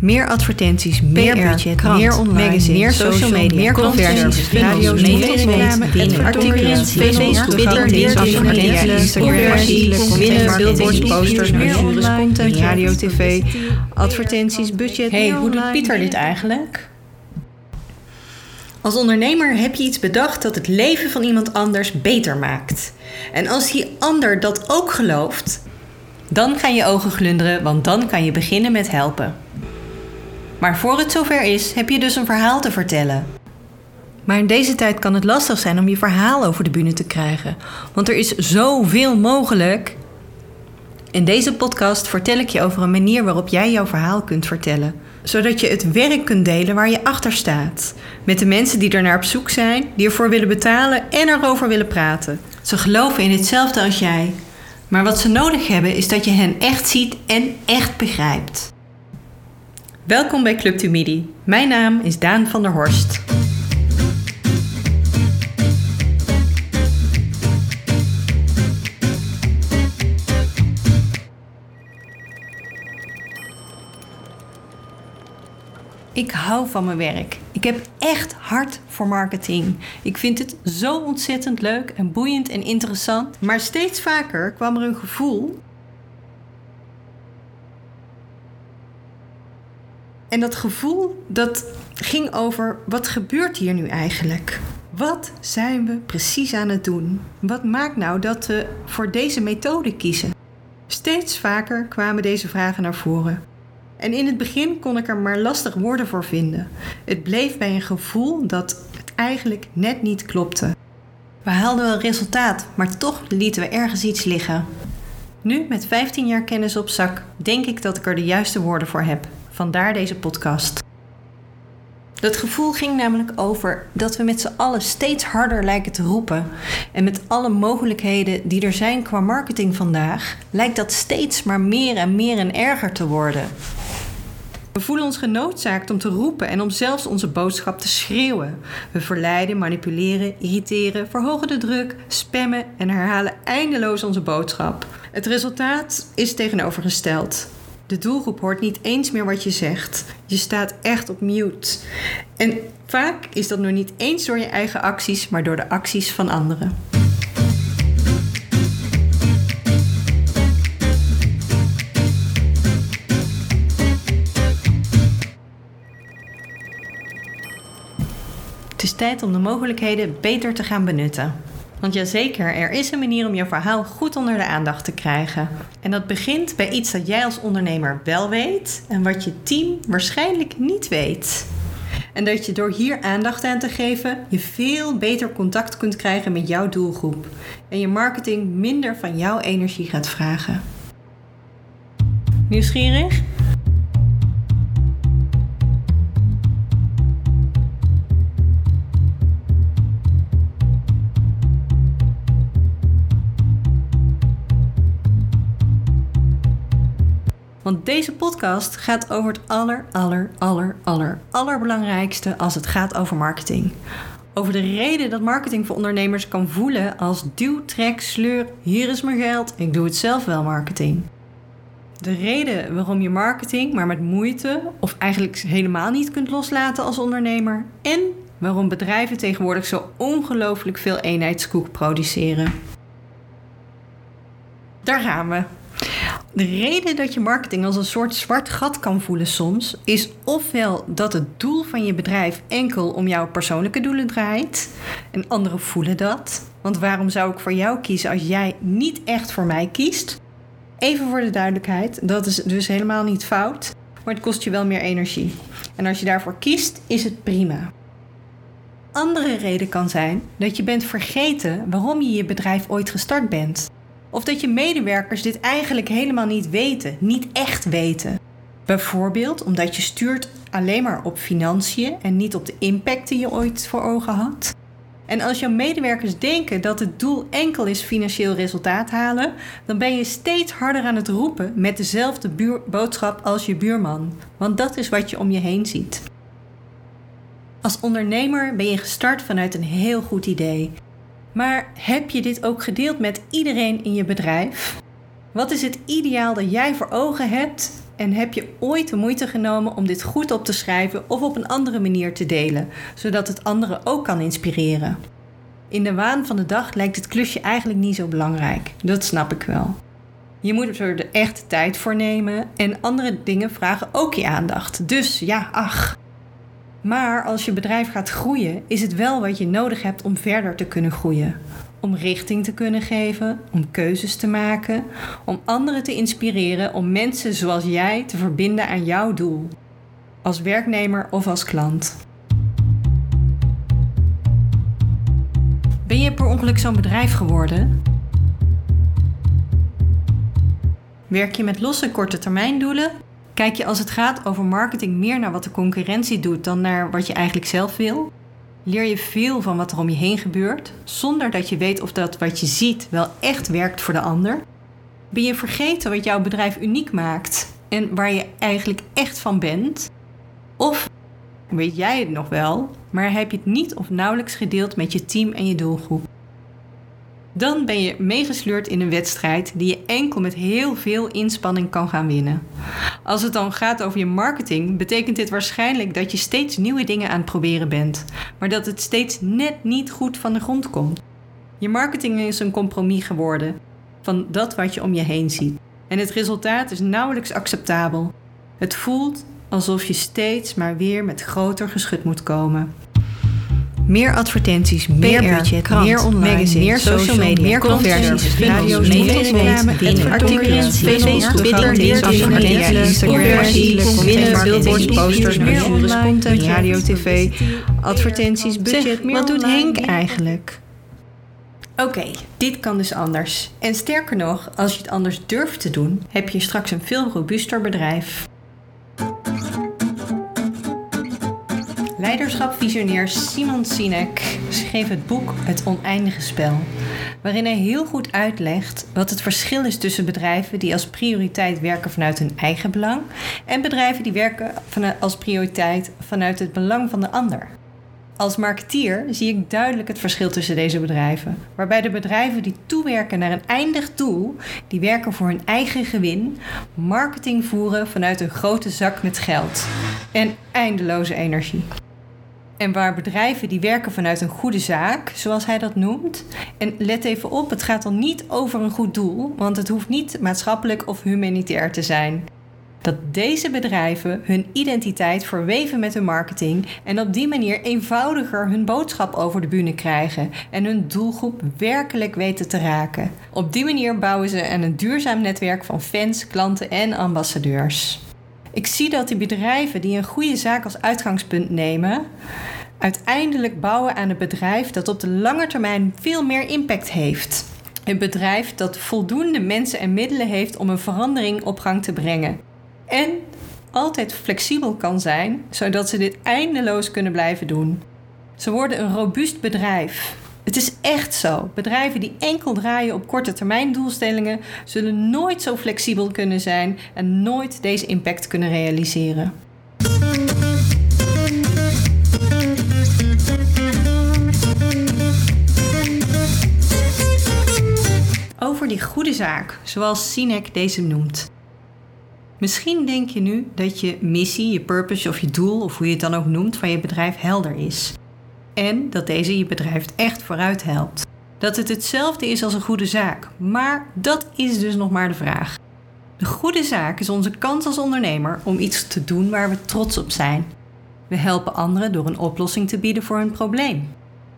Meer advertenties, meer budget, krant, meer online, magazine, meer social media, meer conversies, radio's, reclame, artikelen, Facebook, Twitter, Instagram, winnen, billboards, posters, brochures, content, radio, tv, advertenties, budget. Hey, hoe doet Pieter dit eigenlijk? Als ondernemer heb je iets bedacht dat het leven van iemand anders beter maakt. En als die ander dat ook gelooft, dan gaan je ogen glunderen, want dan kan je beginnen met helpen. Maar voor het zover is, heb je dus een verhaal te vertellen. Maar in deze tijd kan het lastig zijn om je verhaal over de bühne te krijgen, want er is zoveel mogelijk. In deze podcast vertel ik je over een manier waarop jij jouw verhaal kunt vertellen, zodat je het werk kunt delen waar je achter staat, met de mensen die er naar op zoek zijn, die ervoor willen betalen en erover willen praten. Ze geloven in hetzelfde als jij, maar wat ze nodig hebben is dat je hen echt ziet en echt begrijpt. Welkom bij Club to Midi. Mijn naam is Daan van der Horst. Ik hou van mijn werk. Ik heb echt hart voor marketing. Ik vind het zo ontzettend leuk en boeiend en interessant. Maar steeds vaker kwam er een gevoel En dat gevoel, dat ging over wat gebeurt hier nu eigenlijk? Wat zijn we precies aan het doen? Wat maakt nou dat we voor deze methode kiezen? Steeds vaker kwamen deze vragen naar voren. En in het begin kon ik er maar lastig woorden voor vinden. Het bleef bij een gevoel dat het eigenlijk net niet klopte. We haalden wel resultaat, maar toch lieten we ergens iets liggen. Nu, met 15 jaar kennis op zak, denk ik dat ik er de juiste woorden voor heb. Vandaar deze podcast. Dat gevoel ging namelijk over dat we met z'n allen steeds harder lijken te roepen. En met alle mogelijkheden die er zijn qua marketing vandaag, lijkt dat steeds maar meer en meer en erger te worden. We voelen ons genoodzaakt om te roepen en om zelfs onze boodschap te schreeuwen. We verleiden, manipuleren, irriteren, verhogen de druk, spammen en herhalen eindeloos onze boodschap. Het resultaat is tegenovergesteld. De doelgroep hoort niet eens meer wat je zegt. Je staat echt op mute. En vaak is dat nog niet eens door je eigen acties, maar door de acties van anderen. Het is tijd om de mogelijkheden beter te gaan benutten. Want jazeker, er is een manier om je verhaal goed onder de aandacht te krijgen. En dat begint bij iets dat jij als ondernemer wel weet en wat je team waarschijnlijk niet weet. En dat je door hier aandacht aan te geven, je veel beter contact kunt krijgen met jouw doelgroep. En je marketing minder van jouw energie gaat vragen. Nieuwsgierig? Want deze podcast gaat over het aller, aller, aller, aller, allerbelangrijkste als het gaat over marketing. Over de reden dat marketing voor ondernemers kan voelen als duw, trek, sleur, hier is mijn geld, ik doe het zelf wel marketing. De reden waarom je marketing maar met moeite of eigenlijk helemaal niet kunt loslaten als ondernemer. En waarom bedrijven tegenwoordig zo ongelooflijk veel eenheidskoek produceren. Daar gaan we. De reden dat je marketing als een soort zwart gat kan voelen soms, is ofwel dat het doel van je bedrijf enkel om jouw persoonlijke doelen draait. En anderen voelen dat. Want waarom zou ik voor jou kiezen als jij niet echt voor mij kiest? Even voor de duidelijkheid, dat is dus helemaal niet fout, maar het kost je wel meer energie. En als je daarvoor kiest, is het prima. Andere reden kan zijn dat je bent vergeten waarom je je bedrijf ooit gestart bent. Of dat je medewerkers dit eigenlijk helemaal niet weten, niet echt weten. Bijvoorbeeld omdat je stuurt alleen maar op financiën en niet op de impact die je ooit voor ogen had. En als jouw medewerkers denken dat het doel enkel is financieel resultaat halen, dan ben je steeds harder aan het roepen met dezelfde boodschap als je buurman. Want dat is wat je om je heen ziet. Als ondernemer ben je gestart vanuit een heel goed idee. Maar heb je dit ook gedeeld met iedereen in je bedrijf? Wat is het ideaal dat jij voor ogen hebt En heb je ooit de moeite genomen om dit goed op te schrijven of op een andere manier te delen, zodat het anderen ook kan inspireren? In de waan van de dag lijkt het klusje eigenlijk niet zo belangrijk. Dat snap ik wel. Je moet er de echt tijd voor nemen en andere dingen vragen ook je aandacht. Dus ja, ach. Maar als je bedrijf gaat groeien, is het wel wat je nodig hebt om verder te kunnen groeien. Om richting te kunnen geven, om keuzes te maken, om anderen te inspireren, om mensen zoals jij te verbinden aan jouw doel. Als werknemer of als klant. Ben je per ongeluk zo'n bedrijf geworden? Werk je met losse korte termijndoelen? Kijk je als het gaat over marketing meer naar wat de concurrentie doet dan naar wat je eigenlijk zelf wil? Leer je veel van wat er om je heen gebeurt, zonder dat je weet of dat wat je ziet wel echt werkt voor de ander? Ben je vergeten wat jouw bedrijf uniek maakt en waar je eigenlijk echt van bent? Of weet jij het nog wel, maar heb je het niet of nauwelijks gedeeld met je team en je doelgroep? Dan ben je meegesleurd in een wedstrijd die je enkel met heel veel inspanning kan gaan winnen. Als het dan gaat over je marketing, betekent dit waarschijnlijk dat je steeds nieuwe dingen aan het proberen bent, maar dat het steeds net niet goed van de grond komt. Je marketing is een compromis geworden van dat wat je om je heen ziet. En het resultaat is nauwelijks acceptabel. Het voelt alsof je steeds maar weer met groter geschut moet komen. Meer advertenties, meer PR, budget, krant, meer online, magazine, meer social media, meer conversies, radio's, reclame, artikelen, Facebook, Twitter, Instagram, winnen, billboards, posters, brochures, content, radio, tv, advertenties, budget. Wat doet Henk eigenlijk? Oké, dit kan dus anders. En sterker nog, als je het anders durft te doen, heb je straks een veel robuuster bedrijf. Leiderschap-visionair Simon Sinek schreef het boek Het Oneindige Spel, waarin hij heel goed uitlegt wat het verschil is tussen bedrijven die als prioriteit werken vanuit hun eigen belang en bedrijven die werken als prioriteit vanuit het belang van de ander. Als marketeer zie ik duidelijk het verschil tussen deze bedrijven, waarbij de bedrijven die toewerken naar een eindig doel, die werken voor hun eigen gewin, marketing voeren vanuit een grote zak met geld en eindeloze energie. En waar bedrijven die werken vanuit een goede zaak, zoals hij dat noemt. En let even op, het gaat dan niet over een goed doel, want het hoeft niet maatschappelijk of humanitair te zijn. Dat deze bedrijven hun identiteit verweven met hun marketing en op die manier eenvoudiger hun boodschap over de bühne krijgen en hun doelgroep werkelijk weten te raken. Op die manier bouwen ze een duurzaam netwerk van fans, klanten en ambassadeurs. Ik zie dat die bedrijven die een goede zaak als uitgangspunt nemen, uiteindelijk bouwen aan een bedrijf dat op de lange termijn veel meer impact heeft. Een bedrijf dat voldoende mensen en middelen heeft om een verandering op gang te brengen. En altijd flexibel kan zijn, zodat ze dit eindeloos kunnen blijven doen. Ze worden een robuust bedrijf het is echt zo. Bedrijven die enkel draaien op korte termijn doelstellingen zullen nooit zo flexibel kunnen zijn en nooit deze impact kunnen realiseren. Over die goede zaak, zoals Sinek deze noemt. Misschien denk je nu dat je missie, je purpose of je doel, of hoe je het dan ook noemt, van je bedrijf helder is en dat deze je bedrijf echt vooruit helpt. Dat het hetzelfde is als een goede zaak, maar dat is dus nog maar de vraag. De goede zaak is onze kans als ondernemer om iets te doen waar we trots op zijn. We helpen anderen door een oplossing te bieden voor hun probleem.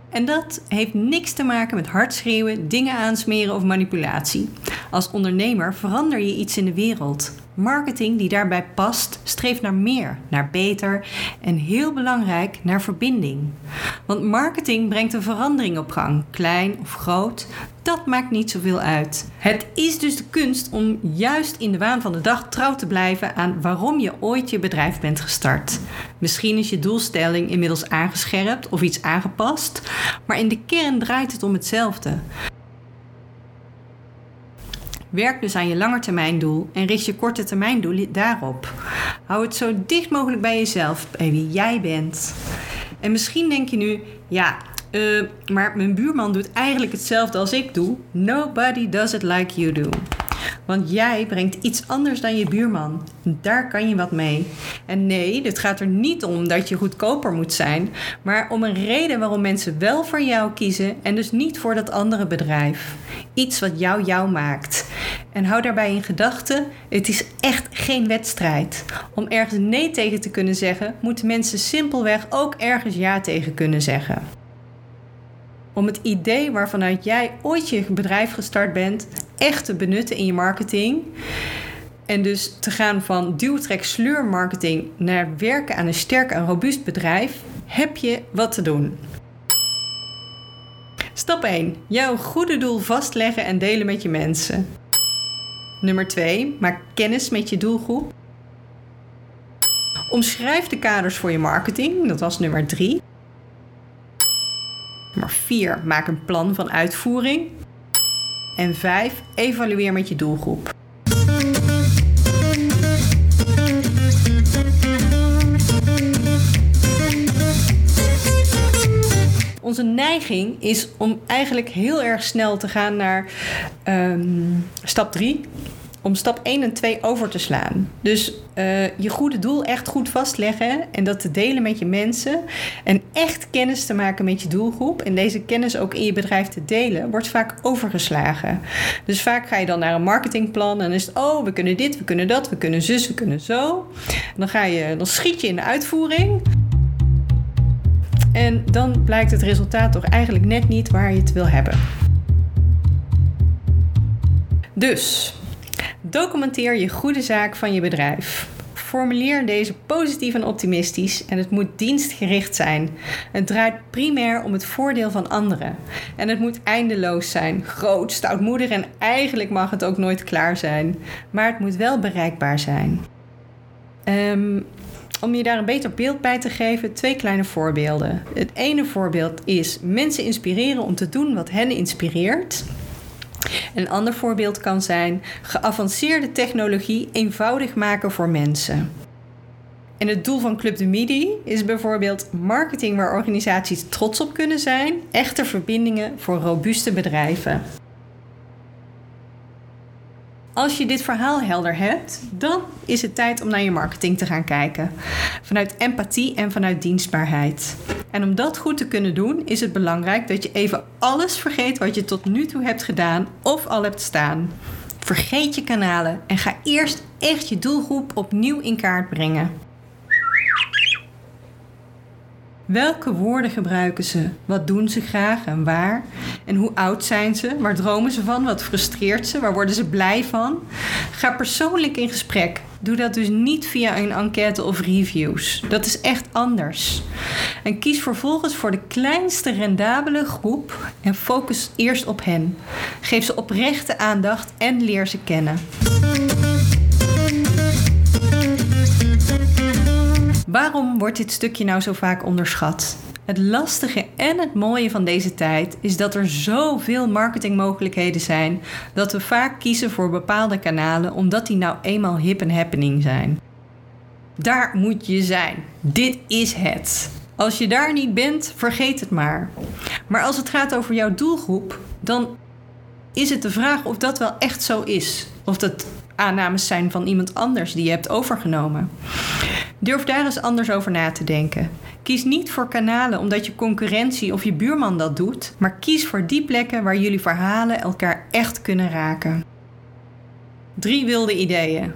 En dat heeft niks te maken met hard schreeuwen, dingen aansmeren of manipulatie. Als ondernemer verander je iets in de wereld. Marketing die daarbij past, streeft naar meer, naar beter en heel belangrijk naar verbinding. Want marketing brengt een verandering op gang, klein of groot, dat maakt niet zoveel uit. Het is dus de kunst om juist in de waan van de dag trouw te blijven aan waarom je ooit je bedrijf bent gestart. Misschien is je doelstelling inmiddels aangescherpt of iets aangepast, maar in de kern draait het om hetzelfde. Werk dus aan je langetermijndoel en richt je korte termijndoel daarop. Hou het zo dicht mogelijk bij jezelf, bij wie jij bent. En misschien denk je nu, ja, uh, maar mijn buurman doet eigenlijk hetzelfde als ik doe. Nobody does it like you do. Want jij brengt iets anders dan je buurman. Daar kan je wat mee. En nee, dit gaat er niet om dat je goedkoper moet zijn, maar om een reden waarom mensen wel voor jou kiezen en dus niet voor dat andere bedrijf. Iets wat jou jou maakt. En hou daarbij in gedachten: het is echt geen wedstrijd. Om ergens nee tegen te kunnen zeggen, moeten mensen simpelweg ook ergens ja tegen kunnen zeggen. Om het idee waarvanuit jij ooit je bedrijf gestart bent, echt te benutten in je marketing. En dus te gaan van duwtrek sleur marketing naar werken aan een sterk en robuust bedrijf, heb je wat te doen. Stap 1. Jouw goede doel vastleggen en delen met je mensen. Nummer 2. Maak kennis met je doelgroep. Omschrijf de kaders voor je marketing. Dat was nummer 3. Nummer 4. Maak een plan van uitvoering. En 5. Evalueer met je doelgroep. Onze neiging is om eigenlijk heel erg snel te gaan naar um, stap 3 om stap 1 en 2 over te slaan. Dus uh, je goede doel echt goed vastleggen en dat te delen met je mensen. En echt kennis te maken met je doelgroep. En deze kennis ook in je bedrijf te delen, wordt vaak overgeslagen. Dus vaak ga je dan naar een marketingplan en is het, oh, we kunnen dit, we kunnen dat, we kunnen zus, we kunnen zo. Dan, ga je, dan schiet je in de uitvoering. En dan blijkt het resultaat toch eigenlijk net niet waar je het wil hebben. Dus Documenteer je goede zaak van je bedrijf. Formuleer deze positief en optimistisch en het moet dienstgericht zijn. Het draait primair om het voordeel van anderen. En het moet eindeloos zijn, groot, stoutmoedig en eigenlijk mag het ook nooit klaar zijn. Maar het moet wel bereikbaar zijn. Um, om je daar een beter beeld bij te geven, twee kleine voorbeelden. Het ene voorbeeld is mensen inspireren om te doen wat hen inspireert. Een ander voorbeeld kan zijn geavanceerde technologie eenvoudig maken voor mensen. En het doel van Club de Midi is bijvoorbeeld marketing waar organisaties trots op kunnen zijn, echte verbindingen voor robuuste bedrijven. Als je dit verhaal helder hebt, dan is het tijd om naar je marketing te gaan kijken. Vanuit empathie en vanuit dienstbaarheid. En om dat goed te kunnen doen, is het belangrijk dat je even alles vergeet wat je tot nu toe hebt gedaan of al hebt staan. Vergeet je kanalen en ga eerst echt je doelgroep opnieuw in kaart brengen. Welke woorden gebruiken ze? Wat doen ze graag en waar? En hoe oud zijn ze? Waar dromen ze van? Wat frustreert ze? Waar worden ze blij van? Ga persoonlijk in gesprek. Doe dat dus niet via een enquête of reviews. Dat is echt anders. En kies vervolgens voor de kleinste rendabele groep en focus eerst op hen. Geef ze oprechte aandacht en leer ze kennen. Waarom wordt dit stukje nou zo vaak onderschat? Het lastige en het mooie van deze tijd is dat er zoveel marketingmogelijkheden zijn dat we vaak kiezen voor bepaalde kanalen omdat die nou eenmaal hip en happening zijn. Daar moet je zijn. Dit is het. Als je daar niet bent, vergeet het maar. Maar als het gaat over jouw doelgroep, dan is het de vraag of dat wel echt zo is. Of dat aannames zijn van iemand anders die je hebt overgenomen. Durf daar eens anders over na te denken. Kies niet voor kanalen omdat je concurrentie of je buurman dat doet, maar kies voor die plekken waar jullie verhalen elkaar echt kunnen raken. Drie wilde ideeën.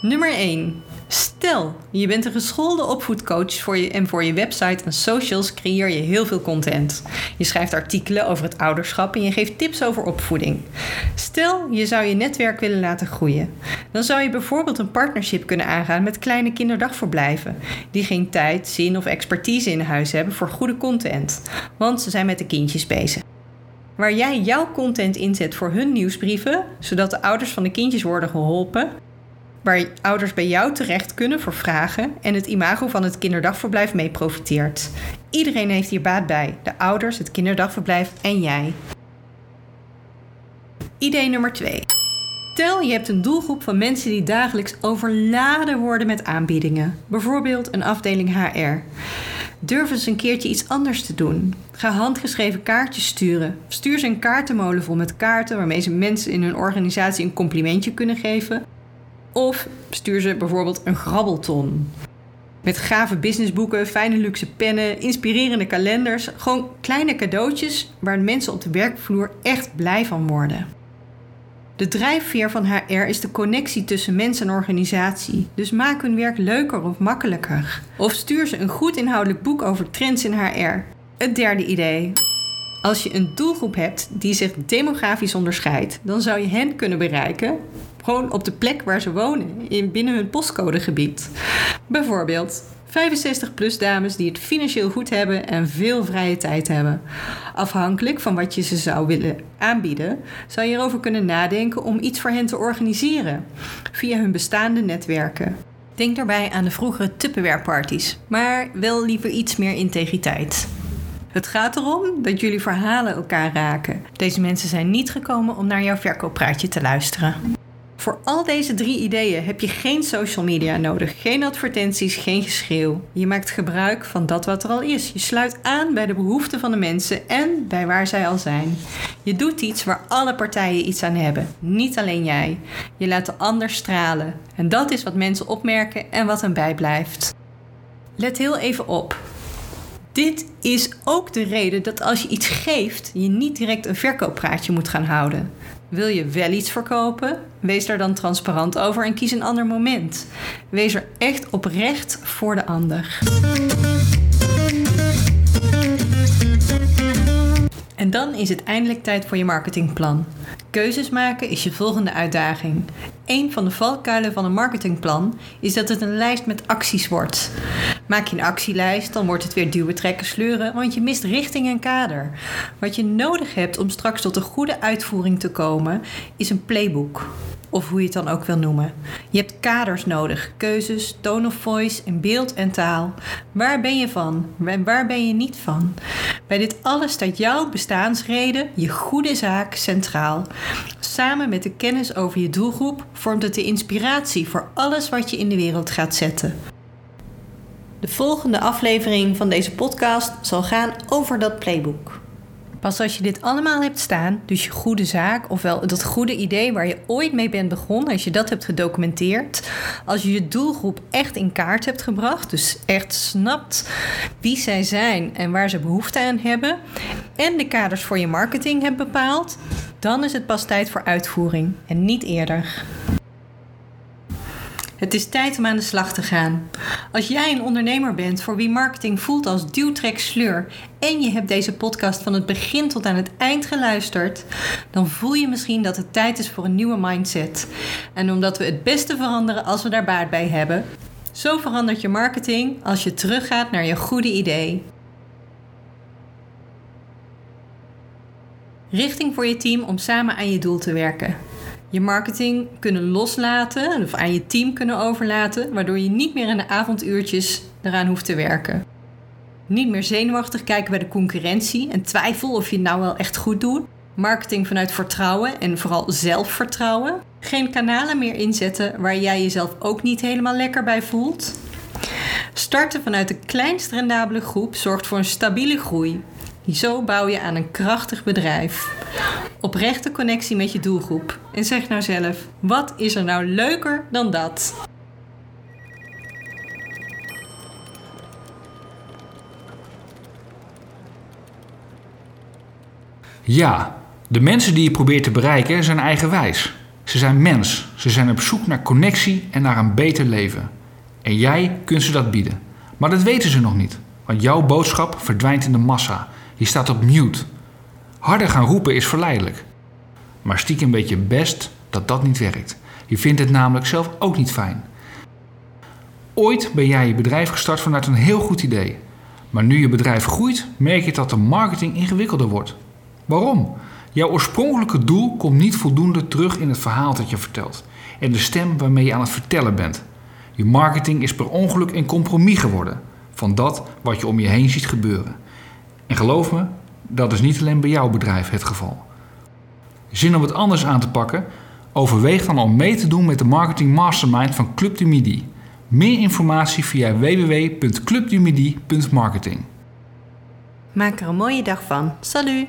Nummer 1. Stel, je bent een geschoolde opvoedcoach voor je, en voor je website en socials creëer je heel veel content. Je schrijft artikelen over het ouderschap en je geeft tips over opvoeding. Stel, je zou je netwerk willen laten groeien. Dan zou je bijvoorbeeld een partnership kunnen aangaan met kleine kinderdagverblijven, die geen tijd, zin of expertise in huis hebben voor goede content, want ze zijn met de kindjes bezig waar jij jouw content inzet voor hun nieuwsbrieven, zodat de ouders van de kindjes worden geholpen, waar ouders bij jou terecht kunnen voor vragen en het imago van het kinderdagverblijf mee profiteert. Iedereen heeft hier baat bij: de ouders, het kinderdagverblijf en jij. Idee nummer 2. Stel je hebt een doelgroep van mensen die dagelijks overladen worden met aanbiedingen, bijvoorbeeld een afdeling HR. Durf eens een keertje iets anders te doen. Ga handgeschreven kaartjes sturen. Stuur ze een kaartenmolen vol met kaarten waarmee ze mensen in hun organisatie een complimentje kunnen geven. Of stuur ze bijvoorbeeld een grabbelton. Met gave businessboeken, fijne luxe pennen, inspirerende kalenders. Gewoon kleine cadeautjes waar mensen op de werkvloer echt blij van worden. De drijfveer van HR is de connectie tussen mens en organisatie. Dus maak hun werk leuker of makkelijker. Of stuur ze een goed inhoudelijk boek over trends in HR. Het derde idee. Als je een doelgroep hebt die zich demografisch onderscheidt, dan zou je hen kunnen bereiken gewoon op de plek waar ze wonen, in, binnen hun postcodegebied. Bijvoorbeeld 65-plus dames die het financieel goed hebben en veel vrije tijd hebben. Afhankelijk van wat je ze zou willen aanbieden, zou je erover kunnen nadenken om iets voor hen te organiseren via hun bestaande netwerken. Denk daarbij aan de vroegere Tupperware-parties, maar wel liever iets meer integriteit. Het gaat erom dat jullie verhalen elkaar raken. Deze mensen zijn niet gekomen om naar jouw verkooppraatje te luisteren. Voor al deze drie ideeën heb je geen social media nodig, geen advertenties, geen geschreeuw. Je maakt gebruik van dat wat er al is. Je sluit aan bij de behoeften van de mensen en bij waar zij al zijn. Je doet iets waar alle partijen iets aan hebben, niet alleen jij. Je laat de ander stralen. En dat is wat mensen opmerken en wat hen bijblijft. Let heel even op. Dit is ook de reden dat als je iets geeft, je niet direct een verkooppraatje moet gaan houden. Wil je wel iets verkopen? Wees daar dan transparant over en kies een ander moment. Wees er echt oprecht voor de ander. En dan is het eindelijk tijd voor je marketingplan. Keuzes maken is je volgende uitdaging. Een van de valkuilen van een marketingplan is dat het een lijst met acties wordt. Maak je een actielijst, dan wordt het weer duwen, trekken, sleuren, want je mist richting en kader. Wat je nodig hebt om straks tot een goede uitvoering te komen, is een playbook of hoe je het dan ook wil noemen. Je hebt kaders nodig, keuzes, tone of voice in beeld en taal. Waar ben je van en waar ben je niet van? Bij dit alles staat jouw bestaansreden, je goede zaak, centraal. Samen met de kennis over je doelgroep vormt het de inspiratie voor alles wat je in de wereld gaat zetten. De volgende aflevering van deze podcast zal gaan over dat playbook. Pas als je dit allemaal hebt staan, dus je goede zaak, ofwel dat goede idee waar je ooit mee bent begonnen, als je dat hebt gedocumenteerd, als je je doelgroep echt in kaart hebt gebracht, dus echt snapt wie zij zijn en waar ze behoefte aan hebben, en de kaders voor je marketing hebt bepaald, dan is het pas tijd voor uitvoering en niet eerder. Het is tijd om aan de slag te gaan. Als jij een ondernemer bent voor wie marketing voelt als duwtrek sleur en je hebt deze podcast van het begin tot aan het eind geluisterd, dan voel je misschien dat het tijd is voor een nieuwe mindset. En omdat we het beste veranderen als we daar baat bij hebben, zo verandert je marketing als je teruggaat naar je goede idee. Richting voor je team om samen aan je doel te werken je marketing kunnen loslaten of aan je team kunnen overlaten, waardoor je niet meer in de avonduurtjes eraan hoeft te werken. Niet meer zenuwachtig kijken bij de concurrentie en twijfel of je het nou wel echt goed doet. Marketing vanuit vertrouwen en vooral zelfvertrouwen. Geen kanalen meer inzetten waar jij jezelf ook niet helemaal lekker bij voelt. Starten vanuit de kleinst rendabele groep zorgt voor een stabiele groei. Zo bouw je aan een krachtig bedrijf. Oprechte connectie met je doelgroep. En zeg nou zelf, wat is er nou leuker dan dat? Ja, de mensen die je probeert te bereiken zijn eigenwijs. Ze zijn mens. Ze zijn op zoek naar connectie en naar een beter leven. En jij kunt ze dat bieden. Maar dat weten ze nog niet, want jouw boodschap verdwijnt in de massa je staat op mute. Harder gaan roepen is verleidelijk. Maar stiekem weet je best dat dat niet werkt. Je vindt het namelijk zelf ook niet fijn. Ooit ben jij je bedrijf gestart vanuit een heel goed idee. Maar nu je bedrijf groeit, merk je dat de marketing ingewikkelder wordt. Waarom? Jouw oorspronkelijke doel komt niet voldoende terug in het verhaal dat je vertelt en de stem waarmee je aan het vertellen bent. Je marketing is per ongeluk een compromis geworden van dat wat je om je heen ziet gebeuren. En geloof me, dat is niet alleen bij jouw bedrijf het geval. Zin om het anders aan te pakken? Overweeg dan om mee te doen met de Marketing Mastermind van Club du Midi. Meer informatie via www.clubdumidi.marketing. Maak er een mooie dag van. Salut!